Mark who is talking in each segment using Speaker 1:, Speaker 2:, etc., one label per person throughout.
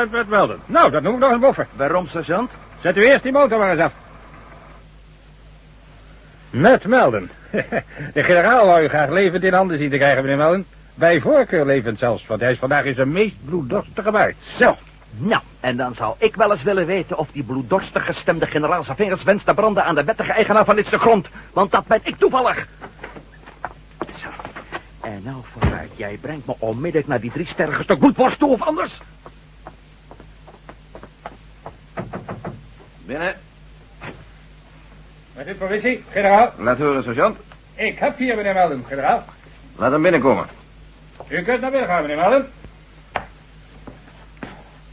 Speaker 1: uit met Melden. Nou, dat noem ik nog een boffer.
Speaker 2: Waarom, sergeant?
Speaker 1: Zet u eerst die motor maar eens af. Met Melden. De generaal wou u graag levend in handen zien te krijgen, meneer Melden. Bij voorkeur levend zelfs, want hij is vandaag in zijn meest bloeddorstige bui.
Speaker 2: Zo. Nou, en dan zou ik wel eens willen weten of die bloeddorstig gestemde generaal zijn vingers wenst te branden aan de wettige eigenaar van dit stuk grond. Want dat ben ik toevallig. Zo. En nou vooruit, jij brengt me onmiddellijk naar die drie sterrige stuk bloedworst toe of anders.
Speaker 3: Binnen.
Speaker 1: Met uw provincie, generaal.
Speaker 3: Laat horen, sergeant.
Speaker 1: Ik heb hier meneer Melden, generaal.
Speaker 3: Laat hem binnenkomen.
Speaker 1: U kunt naar binnen gaan, meneer Melden.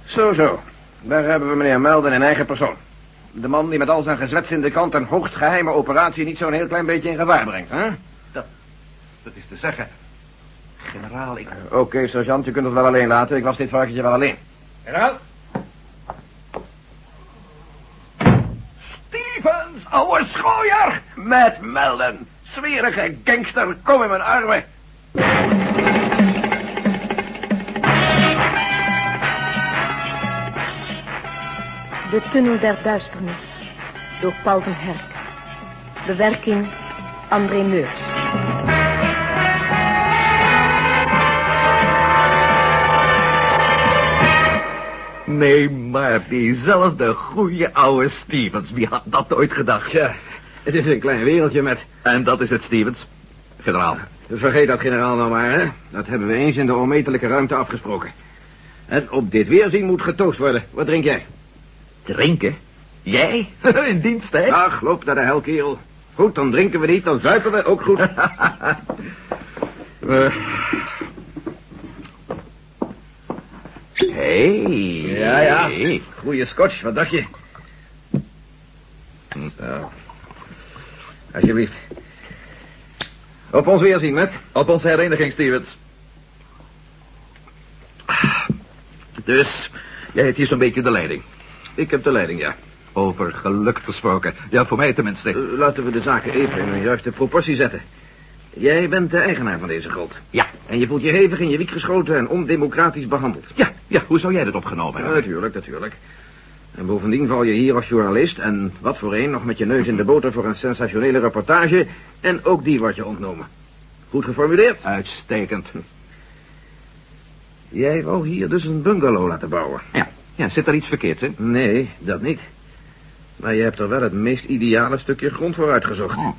Speaker 3: Zo, zo. Daar hebben we meneer Melden in eigen persoon. De man die met al zijn gezwets in de kant een hoogst geheime operatie niet zo'n heel klein beetje in gevaar brengt, hè?
Speaker 2: Dat is te zeggen. Generaal, ik...
Speaker 3: Oké, sergeant, je kunt ons wel alleen laten. Ik was dit varkentje wel alleen.
Speaker 1: Generaal.
Speaker 3: Stevens, ouwe schooier! Met Melden. Zwierige gangster, kom in mijn armen.
Speaker 4: De Tunnel der Duisternis door Paul van Herk. Bewerking André Meurs.
Speaker 2: Nee, maar diezelfde goede oude Stevens. Wie had dat ooit gedacht?
Speaker 3: Tja, het is een klein wereldje met...
Speaker 2: En dat is het, Stevens. Generaal.
Speaker 3: Vergeet dat generaal nou maar, hè. Dat hebben we eens in de onmetelijke ruimte afgesproken. En op dit weerzien moet getoost worden. Wat drink jij?
Speaker 2: Drinken? Jij? In dienst, hè?
Speaker 3: Ach, loop naar de hel, kerel. Goed, dan drinken we niet, dan zuipen we ook goed.
Speaker 2: Hey.
Speaker 3: ja, ja. Goeie scotch, wat dacht je? Zo. Alsjeblieft. Op ons weerzien, met.
Speaker 2: Op onze hereniging, Stevens. Dus, jij hebt hier zo'n beetje de leiding.
Speaker 3: Ik heb de leiding, ja.
Speaker 2: Over geluk gesproken. Ja, voor mij tenminste.
Speaker 3: Eh, laten we de zaken even in een juiste proportie zetten. Jij bent de eigenaar van deze grond.
Speaker 2: Ja.
Speaker 3: En je voelt je hevig in je wiek geschoten en ondemocratisch behandeld.
Speaker 2: Ja, ja, hoe zou jij dat opgenomen
Speaker 3: Ja,
Speaker 2: hebben?
Speaker 3: natuurlijk, natuurlijk. En bovendien val je hier als journalist en wat voor een nog met je neus in de boter voor een sensationele reportage. En ook die wordt je ontnomen. Goed geformuleerd?
Speaker 2: Uitstekend.
Speaker 3: Jij wou hier dus een bungalow laten bouwen.
Speaker 2: Ja, ja, zit er iets verkeerds in?
Speaker 3: Nee, dat niet. Maar je hebt er wel het meest ideale stukje grond voor uitgezocht.
Speaker 2: Oh.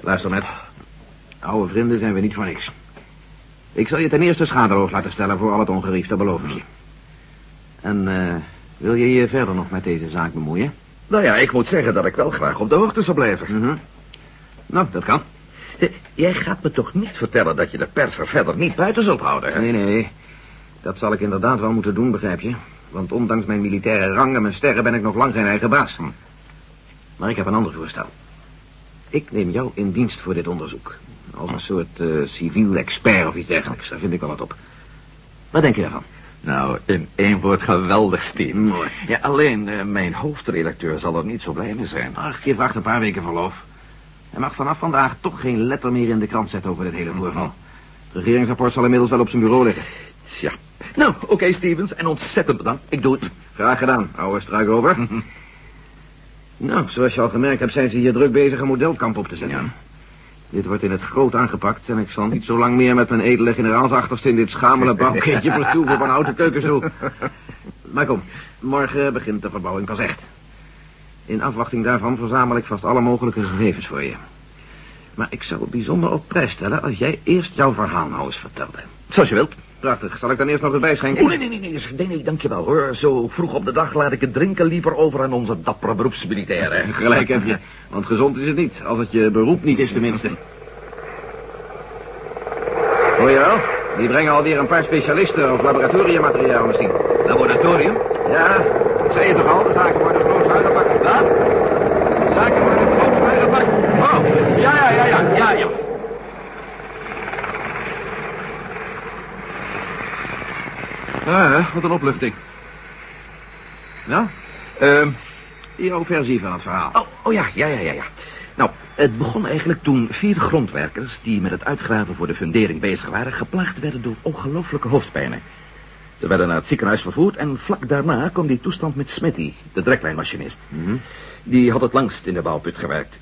Speaker 3: Luister, met. Oude vrienden zijn we niet voor niks. Ik zal je ten eerste schadeloos laten stellen voor al het ongerief, dat beloof ik je. En eh, wil je je verder nog met deze zaak bemoeien?
Speaker 2: Nou ja, ik moet zeggen dat ik wel graag op de hoogte zou blijven.
Speaker 3: Mhm. Nou, dat kan.
Speaker 2: Eh, Jij gaat me toch niet vertellen dat je de pers er verder niet buiten zult houden, hè?
Speaker 3: Nee, nee. Dat zal ik inderdaad wel moeten doen, begrijp je? Want ondanks mijn militaire rang en mijn sterren ben ik nog lang geen eigen baas. Maar ik heb een ander voorstel. Ik neem jou in dienst voor dit onderzoek. Als een soort eh, civiel expert of iets dergelijks. Daar vind ik wel wat op. Wat denk je daarvan?
Speaker 2: Nou, in één woord geweldig, Steve.
Speaker 3: Mooi.
Speaker 2: Ja, alleen eh, mijn hoofdredacteur zal er niet zo blij mee zijn.
Speaker 3: Ach, je vraagt een paar weken verlof. Hij mag vanaf vandaag toch geen letter meer in de krant zetten over dit hele voorval. Het regeringsrapport zal inmiddels wel op zijn bureau liggen.
Speaker 2: Tja. Nou, oké, Stevens, en ontzettend bedankt. Ik doe het.
Speaker 3: Graag gedaan, oude struikover. nou, zoals je al gemerkt hebt, zijn ze hier druk bezig een modelkamp op te zetten.
Speaker 2: Ja.
Speaker 3: Dit wordt in het groot aangepakt en ik zal niet zo lang meer met mijn edele generaalsachterste in dit schamele bouwkindje vertoeven op een houten keukenstoel. Maar kom, morgen begint de verbouwing pas echt. In afwachting daarvan verzamel ik vast alle mogelijke gegevens voor je. Maar ik zou het bijzonder op prijs stellen als jij eerst jouw verhaal nou eens vertelde.
Speaker 2: Zoals je wilt.
Speaker 3: Prachtig, zal ik dan eerst nog erbij schenken?
Speaker 2: Nee, nee, nee, nee, nee, nee, dankjewel hoor. Zo vroeg op de dag laat ik het drinken liever over aan onze dappere beroepsmilitairen.
Speaker 3: Gelijk heb je, want gezond is het niet, als het je beroep niet is tenminste. Hoor je wel? Die brengen alweer een paar specialisten of laboratoriummateriaal misschien.
Speaker 2: Laboratorium?
Speaker 3: Ja, ik zei je toch al, de zaken worden groots aangepakt. Wat? De zaken worden groots aangepakt.
Speaker 2: Oh, ja, ja, ja, ja, ja, ja.
Speaker 3: Ah, wat een opluchting. Nou,
Speaker 2: Ehm,
Speaker 3: jouw versie van het verhaal.
Speaker 2: oh, oh ja, ja, ja, ja, ja. Nou, het begon eigenlijk toen vier grondwerkers... die met het uitgraven voor de fundering bezig waren... geplaagd werden door ongelooflijke hoofdpijnen.
Speaker 5: Ze werden naar het ziekenhuis vervoerd en vlak daarna kwam die toestand met Smitty, de dreklijnmachinist.
Speaker 3: Mhm.
Speaker 5: Die had het langst in de bouwput gewerkt.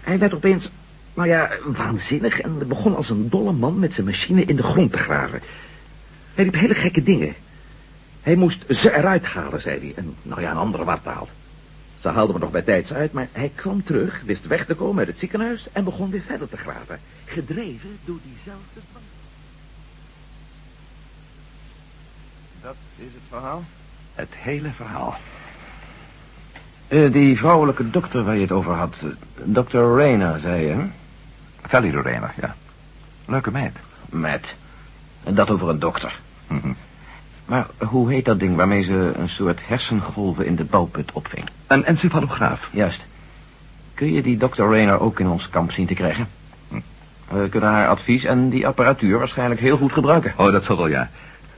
Speaker 5: Hij werd opeens, nou ja, waanzinnig en begon als een dolle man met zijn machine in de grond te graven. Hij riep hele gekke dingen. Hij moest ze eruit halen, zei hij. En nou ja, een andere wartaal. Ze haalden me nog bij tijds uit, maar hij kwam terug, wist weg te komen uit het ziekenhuis en begon weer verder te graven. Gedreven door diezelfde dwang.
Speaker 3: Dat is het verhaal?
Speaker 5: Het hele verhaal.
Speaker 3: Eh, die vrouwelijke dokter waar je het over had. eh, Dr. Rayner, zei je, hè?
Speaker 2: Valley Lorena, ja. Leuke meid.
Speaker 3: Matt. En dat over een dokter.
Speaker 2: Mhm.
Speaker 3: Maar hoe heet dat ding waarmee ze een soort hersengolven in de bouwput opving?
Speaker 2: Een encefalograaf.
Speaker 3: Juist. Kun je die Dr. Rayner ook in ons kamp zien te krijgen?
Speaker 2: Hm.
Speaker 3: We kunnen haar advies en die apparatuur waarschijnlijk heel goed gebruiken.
Speaker 2: Oh, dat zal wel, ja.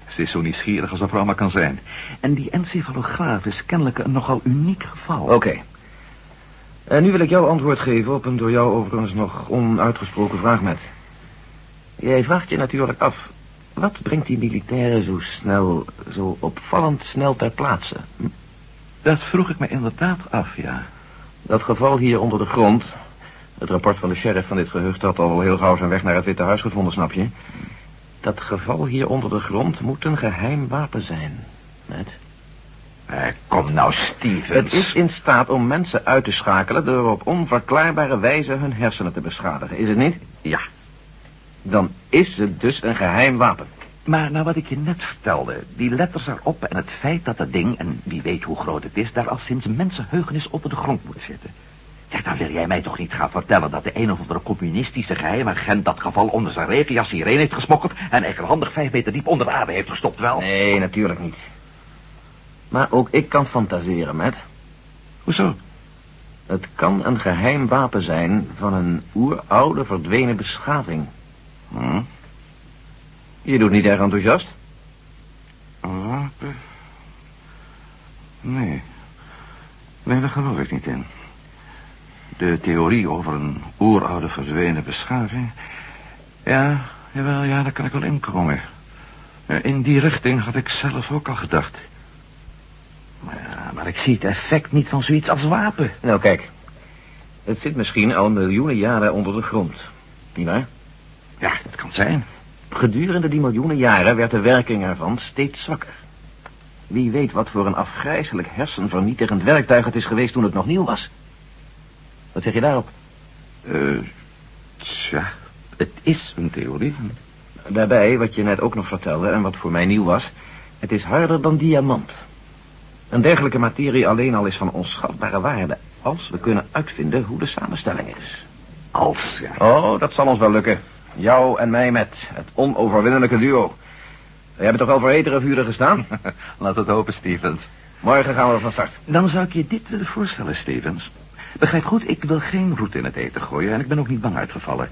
Speaker 2: Ze is zo nieuwsgierig als een vrouw maar kan zijn. En die encefalograaf is kennelijk een nogal uniek geval.
Speaker 3: Oké. En nu wil ik jou antwoord geven op een door jou overigens nog onuitgesproken vraag, met. Jij vraagt je natuurlijk af, wat brengt die militairen zo snel, zo opvallend snel ter plaatse? Hm?
Speaker 2: Dat vroeg ik me inderdaad af, ja.
Speaker 3: Dat geval hier onder de grond, het rapport van de sheriff van dit gehucht had al heel gauw zijn weg naar het Witte Huis gevonden, snap je? Dat geval hier onder de grond moet een geheim wapen zijn, net.
Speaker 2: Eh, kom nou, Stevens.
Speaker 3: Het is in staat om mensen uit te schakelen door op onverklaarbare wijze hun hersenen te beschadigen, is het niet?
Speaker 2: Ja.
Speaker 3: Dan is het dus een geheim wapen.
Speaker 2: Maar nou wat ik je net vertelde, die letters erop en het feit dat dat ding, en wie weet hoe groot het is, daar al sinds mensenheugenis onder de grond moet zitten. Zeg, dan wil jij mij toch niet gaan vertellen dat de een of andere communistische geheimagent dat geval onder zijn regenjas hierheen heeft gesmokkeld en eigenhandig vijf meter diep onder de aarde heeft gestopt, wel?
Speaker 3: Nee, natuurlijk niet. Maar ook ik kan fantaseren, met.
Speaker 2: Hoezo?
Speaker 3: Het kan een geheim wapen zijn van een oeroude verdwenen beschaving.
Speaker 2: Hm?
Speaker 3: Je doet niet erg enthousiast?
Speaker 2: Wapen? Nee. Nee, daar geloof ik niet in. De theorie over een oeroude verdwenen beschaving... Ja, jawel, ja, daar kan ik wel inkomen. Eh, In die richting had ik zelf ook al gedacht.
Speaker 5: Maar, ja, maar ik zie het effect niet van zoiets als wapen.
Speaker 3: Nou, kijk. Het zit misschien al miljoenen jaren onder de grond. Niet waar?
Speaker 2: Ja, dat kan zijn.
Speaker 3: Gedurende die miljoenen jaren werd de werking ervan steeds zwakker. Wie weet wat voor een afgrijzelijk hersenvernietigend werktuig het is geweest toen het nog nieuw was. Wat zeg je daarop?
Speaker 2: Eh, tja, het is een theorie.
Speaker 3: Daarbij, wat je net ook nog vertelde en wat voor mij nieuw was... het is harder dan diamant. Een dergelijke materie alleen al is van onschatbare waarde... als we kunnen uitvinden hoe de samenstelling is.
Speaker 2: Als, ja.
Speaker 3: Oh, dat zal ons wel lukken. Jou en mij met het onoverwinnelijke duo. We hebben toch wel voor hetere vuren gestaan?
Speaker 2: Laat het hopen, Stevens.
Speaker 3: Morgen gaan we van start.
Speaker 2: Dan zou ik je dit willen voorstellen, Stevens. Begrijp goed, ik wil geen roet in het eten gooien en ik ben ook niet bang uitgevallen.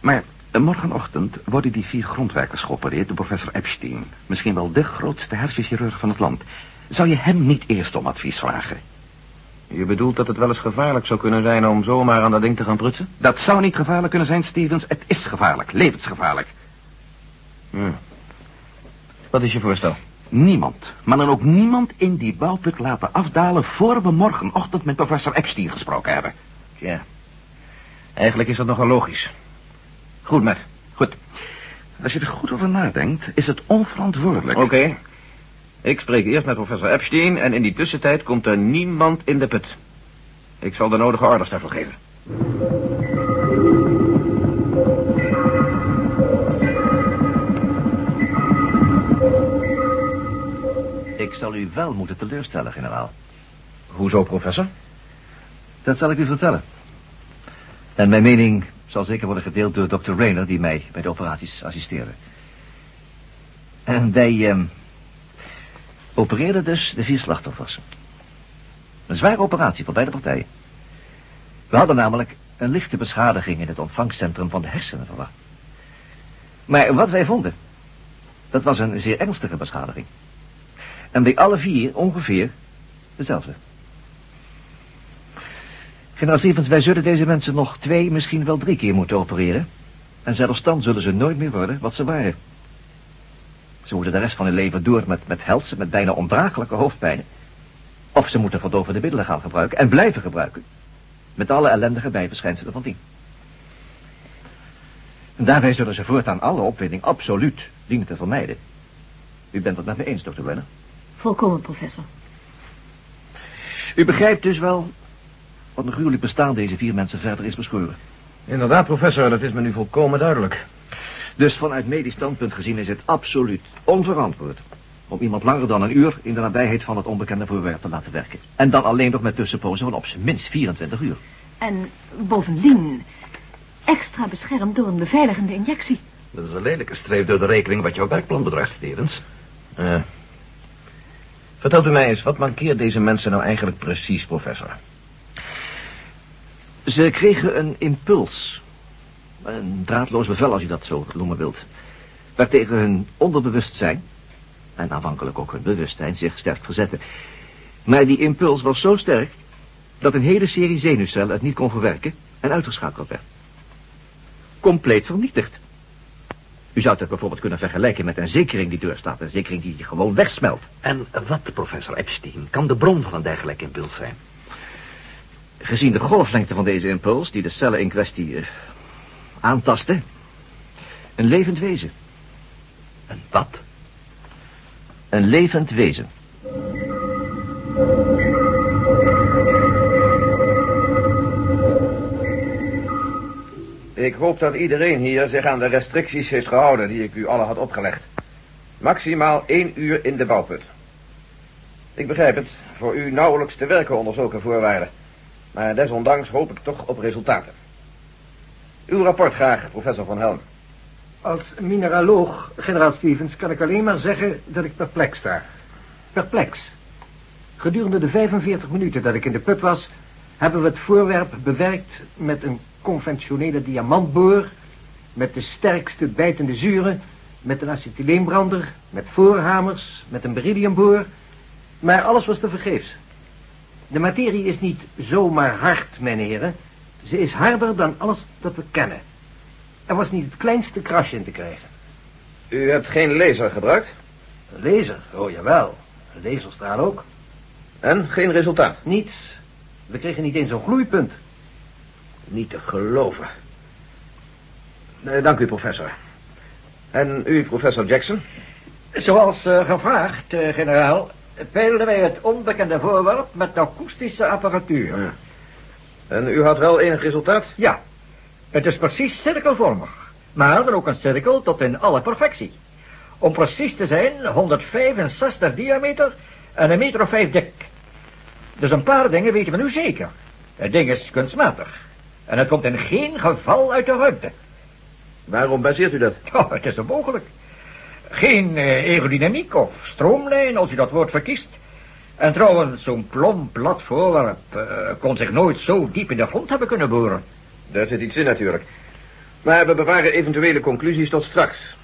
Speaker 2: Maar eh, morgenochtend worden die vier grondwerkers geopereerd door professor Epstein. Misschien wel de grootste hersenchirurg van het land. Zou je hem niet eerst om advies vragen?
Speaker 3: Je bedoelt dat het wel eens gevaarlijk zou kunnen zijn om zomaar aan dat ding te gaan prutsen?
Speaker 2: Dat zou niet gevaarlijk kunnen zijn, Stevens. Het is gevaarlijk, levensgevaarlijk.
Speaker 3: Hm. Wat is je voorstel?
Speaker 2: Niemand, maar dan ook niemand in die bouwput laten afdalen... voor we morgenochtend met professor Epstein gesproken hebben.
Speaker 3: Ja. Eigenlijk is dat nogal logisch. Goed, Matt.
Speaker 2: Goed. Als je er goed over nadenkt, is het onverantwoordelijk.
Speaker 3: Oké. Ik spreek eerst met professor Epstein en in die tussentijd komt er niemand in de put. Ik zal de nodige orders daarvoor geven.
Speaker 5: Ik zal u wel moeten teleurstellen, generaal.
Speaker 3: Hoezo, professor?
Speaker 5: Dat zal ik u vertellen. En mijn mening zal zeker worden gedeeld door dokter Rayner... die mij bij de operaties assisteerde. En wij ehm opereerden dus de vier slachtoffers. Een zware operatie voor beide partijen. We hadden namelijk een lichte beschadiging... in het ontvangstcentrum van de hersenen verwacht. Maar wat wij vonden... dat was een zeer ernstige beschadiging. En bij alle vier ongeveer dezelfde. Generaal Stevens, wij zullen deze mensen nog twee, misschien wel drie keer moeten opereren. En zelfs dan zullen ze nooit meer worden wat ze waren. Ze moeten de rest van hun leven door met, met helse, met bijna ondraaglijke hoofdpijnen. Of ze moeten verdovende middelen gaan gebruiken en blijven gebruiken. Met alle ellendige bijverschijnselen van dien. En daarbij zullen ze voortaan alle opwinding absoluut dienen te vermijden. U bent het met me eens, dokter Brenner?
Speaker 4: Volkomen, professor.
Speaker 5: U begrijpt dus wel wat een gruwelijk bestaan deze vier mensen verder is beschoren.
Speaker 3: Inderdaad, professor, dat is me nu volkomen duidelijk.
Speaker 5: Dus vanuit medisch standpunt gezien is het absoluut onverantwoord... om iemand langer dan een uur in de nabijheid van het onbekende voorwerp te laten werken. En dan alleen nog met tussenpozen van op zijn minst 24 uur.
Speaker 4: En bovendien extra beschermd door een beveiligende injectie.
Speaker 6: Dat is een lelijke streep door de rekening wat jouw werkplan betreft, Stevens.
Speaker 3: Eh. Vertelt u mij eens, wat mankeert deze mensen nou eigenlijk precies, professor?
Speaker 5: Ze kregen een impuls. Een draadloos bevel, als je dat zo noemen wilt. Waartegen hun onderbewustzijn, en aanvankelijk ook hun bewustzijn, zich sterk verzetten. Maar die impuls was zo sterk dat een hele serie zenuwcellen het niet kon verwerken en uitgeschakeld werd. Compleet vernietigd. U zou het bijvoorbeeld kunnen vergelijken met een zekering die doorstaat. Een zekering die gewoon wegsmelt.
Speaker 6: En wat, professor Epstein, kan de bron van een dergelijk impuls zijn?
Speaker 5: Gezien de golflengte van deze impuls, die de cellen in kwestie eh, aantasten, een levend wezen.
Speaker 6: Een wat?
Speaker 5: Een levend wezen.
Speaker 3: Ik hoop dat iedereen hier zich aan de restricties heeft gehouden die ik u alle had opgelegd. Maximaal één uur in de bouwput. Ik begrijp het, voor u nauwelijks te werken onder zulke voorwaarden. Maar desondanks hoop ik toch op resultaten. Uw rapport graag, professor Van Helm.
Speaker 1: Als mineraloog, generaal Stevens, kan ik alleen maar zeggen dat ik perplex sta. Perplex. Gedurende de 45 minuten dat ik in de put was, hebben we het voorwerp bewerkt met een conventionele diamantboor, met de sterkste bijtende zuren, met een acetyleenbrander, met voorhamers, met een berylliumboor, maar alles was tevergeefs. De materie is niet zomaar hard, mijn heren. Ze is harder dan alles dat we kennen. Er was niet het kleinste krasje in te krijgen.
Speaker 3: U hebt geen laser gebruikt?
Speaker 1: Een laser? Oh, jawel. Een laserstraal ook.
Speaker 3: En geen resultaat?
Speaker 1: Niets. We kregen niet eens een gloeipunt.
Speaker 3: Niet te geloven. Eh, dank u, professor. En u, professor Jackson?
Speaker 7: Zoals eh, gevraagd, eh, generaal, peilden wij het onbekende voorwerp met akoestische apparatuur.
Speaker 3: Ja. En u had wel enig resultaat?
Speaker 7: Ja, het is precies cirkelvormig, maar dan ook een cirkel tot in alle perfectie. Om precies te zijn, 165 diameter en een meter of vijf dik. Dus een paar dingen weten we nu zeker. Het ding is kunstmatig. En het komt in geen geval uit de ruimte.
Speaker 3: Waarom baseert u dat?
Speaker 7: Oh, het is onmogelijk. Geen eh, aerodynamiek of stroomlijn, als u dat woord verkiest. En trouwens, zo'n plomp plat voorwerp eh, kon zich nooit zo diep in de grond hebben kunnen boren.
Speaker 3: Daar zit iets in natuurlijk. Maar we bewaren eventuele conclusies tot straks.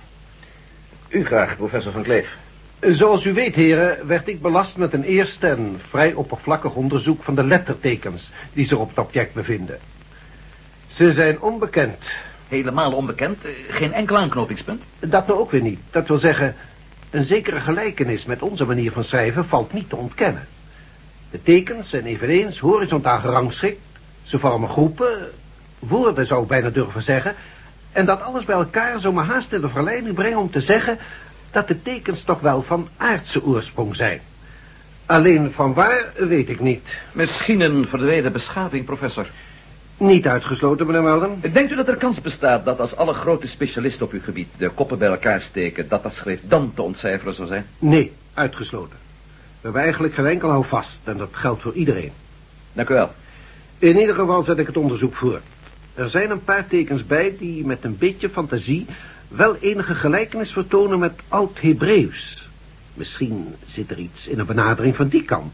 Speaker 3: U graag, professor Van Kleef.
Speaker 8: Zoals u weet, heren, werd ik belast met een eerste en vrij oppervlakkig onderzoek van de lettertekens die zich op het object bevinden. Ze zijn onbekend.
Speaker 6: Helemaal onbekend, geen enkel aanknopingspunt.
Speaker 8: Dat nou ook weer niet. Dat wil zeggen, een zekere gelijkenis met onze manier van schrijven valt niet te ontkennen. De tekens zijn eveneens horizontaal gerangschikt. Ze vormen groepen, woorden zou ik bijna durven zeggen. En dat alles bij elkaar zou me haast in de verleiding brengen om te zeggen... dat de tekens toch wel van aardse oorsprong zijn. Alleen van waar, weet ik niet.
Speaker 6: Misschien een verdwenen beschaving, professor.
Speaker 8: Niet uitgesloten, meneer Melden.
Speaker 6: Denkt u dat er kans bestaat dat als alle grote specialisten op uw gebied de koppen bij elkaar steken, dat dat schrift dan te ontcijferen zou zijn?
Speaker 8: Nee, uitgesloten. We hebben eigenlijk geen enkel houvast en dat geldt voor iedereen.
Speaker 6: Dank u wel.
Speaker 8: In ieder geval zet ik het onderzoek voor. Er zijn een paar tekens bij die met een beetje fantasie wel enige gelijkenis vertonen met oud-Hebreeuws. Misschien zit er iets in een benadering van die kant.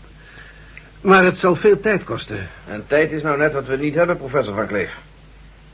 Speaker 8: Maar het zal veel tijd kosten.
Speaker 3: En tijd is nou net wat we niet hebben, professor Van Kleef.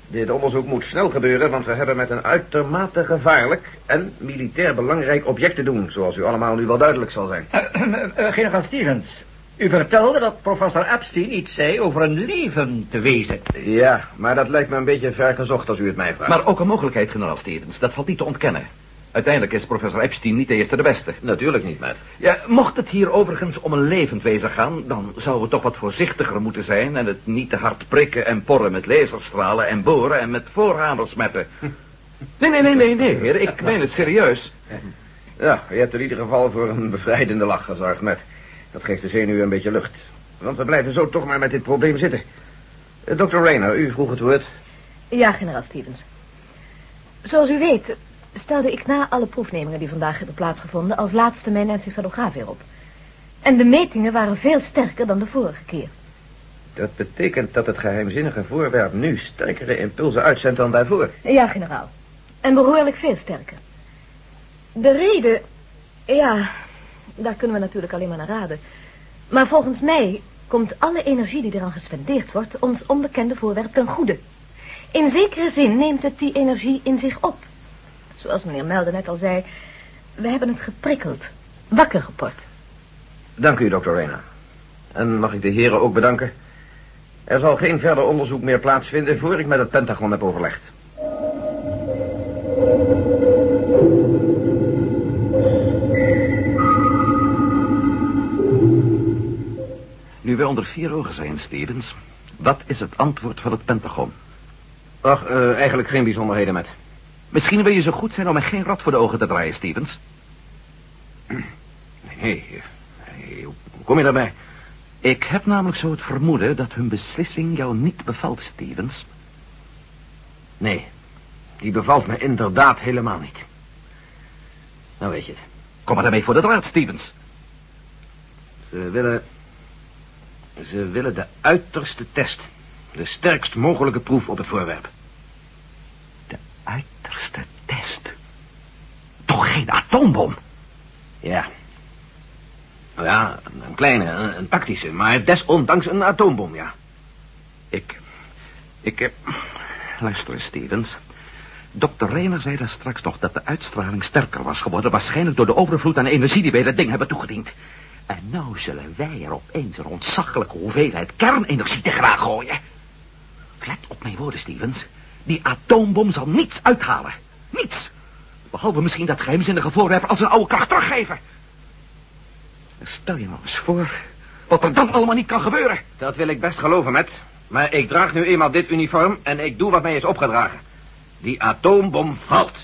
Speaker 3: Dit onderzoek moet snel gebeuren, want we hebben met een uitermate gevaarlijk en militair belangrijk object te doen, zoals u allemaal nu wel duidelijk zal zijn.
Speaker 7: Uh, generaal Stevens, u vertelde dat professor Epstein iets zei over een levend wezen.
Speaker 3: Ja, maar dat lijkt me een beetje ver gezocht als u het mij vraagt.
Speaker 6: Maar ook een mogelijkheid, generaal Stevens, dat valt niet te ontkennen.
Speaker 9: Uiteindelijk is professor Epstein niet de eerste de beste.
Speaker 3: Natuurlijk niet, Matt.
Speaker 9: Ja, mocht het hier overigens om een levend wezen gaan... dan zouden we toch wat voorzichtiger moeten zijn... en het niet te hard prikken en porren met laserstralen... en boren en met voorhamers meppen. Nee, nee, nee, nee, nee, heer. Ik meen het serieus.
Speaker 3: Ja, je hebt in ieder geval voor een bevrijdende lach gezorgd, Matt. Dat geeft de zenuwen een beetje lucht. Want we blijven zo toch maar met dit probleem zitten. Eh, Dr. Rayner, u vroeg het woord.
Speaker 4: Ja, generaal Stevens. Zoals u weet, stelde ik na alle proefnemingen die vandaag hebben plaatsgevonden... als laatste mijn encefalograaf weer op. En de metingen waren veel sterker dan de vorige keer.
Speaker 3: Dat betekent dat het geheimzinnige voorwerp nu sterkere impulsen uitzendt dan daarvoor.
Speaker 4: Ja, generaal. En behoorlijk veel sterker. De reden... Ja, daar kunnen we natuurlijk alleen maar naar raden. Maar volgens mij komt alle energie die eraan gespendeerd wordt... ons onbekende voorwerp ten goede. In zekere zin neemt het die energie in zich op. Zoals meneer Melde net al zei... we hebben het geprikkeld. Wakker geport.
Speaker 3: Dank u, Dr. Rayner. En mag ik de heren ook bedanken? Er zal geen verder onderzoek meer plaatsvinden... voor ik met het Pentagon heb overlegd.
Speaker 2: Nu wij onder vier ogen zijn, Stevens, wat is het antwoord van het Pentagon?
Speaker 3: Ach, eh, eigenlijk geen bijzonderheden met.
Speaker 2: Misschien wil je zo goed zijn om mij geen rat voor de ogen te draaien, Stevens.
Speaker 3: Nee, hoe kom je daarbij?
Speaker 2: Ik heb namelijk zo het vermoeden dat hun beslissing jou niet bevalt, Stevens.
Speaker 3: Nee, die bevalt me inderdaad helemaal niet. Nou weet je het.
Speaker 2: Kom maar daarmee voor de draad, Stevens.
Speaker 3: Ze willen... Ze willen de uiterste test. De sterkst mogelijke proef op het voorwerp.
Speaker 2: Uiterste test. Toch geen atoombom?
Speaker 3: Ja. Nou ja, een kleine, een, een tactische, maar desondanks een atoombom, ja.
Speaker 2: Ik... Ik... eh, Luister eens, Stevens. Dr. Rayner zei daar straks nog dat de uitstraling sterker was geworden... waarschijnlijk door de overvloed aan energie die wij dat ding hebben toegediend. En nou zullen wij er opeens een ontzaglijke hoeveelheid kernenergie tegenaan gooien. Let op mijn woorden, Stevens. Die atoombom zal niets uithalen. Niets. Behalve misschien dat geheimzinnige voorwerp als een oude kracht teruggeven. Stel je nou eens voor wat er dan allemaal niet kan gebeuren.
Speaker 3: Dat wil ik best geloven, met. Maar ik draag nu eenmaal dit uniform en ik doe wat mij is opgedragen. Die atoombom valt.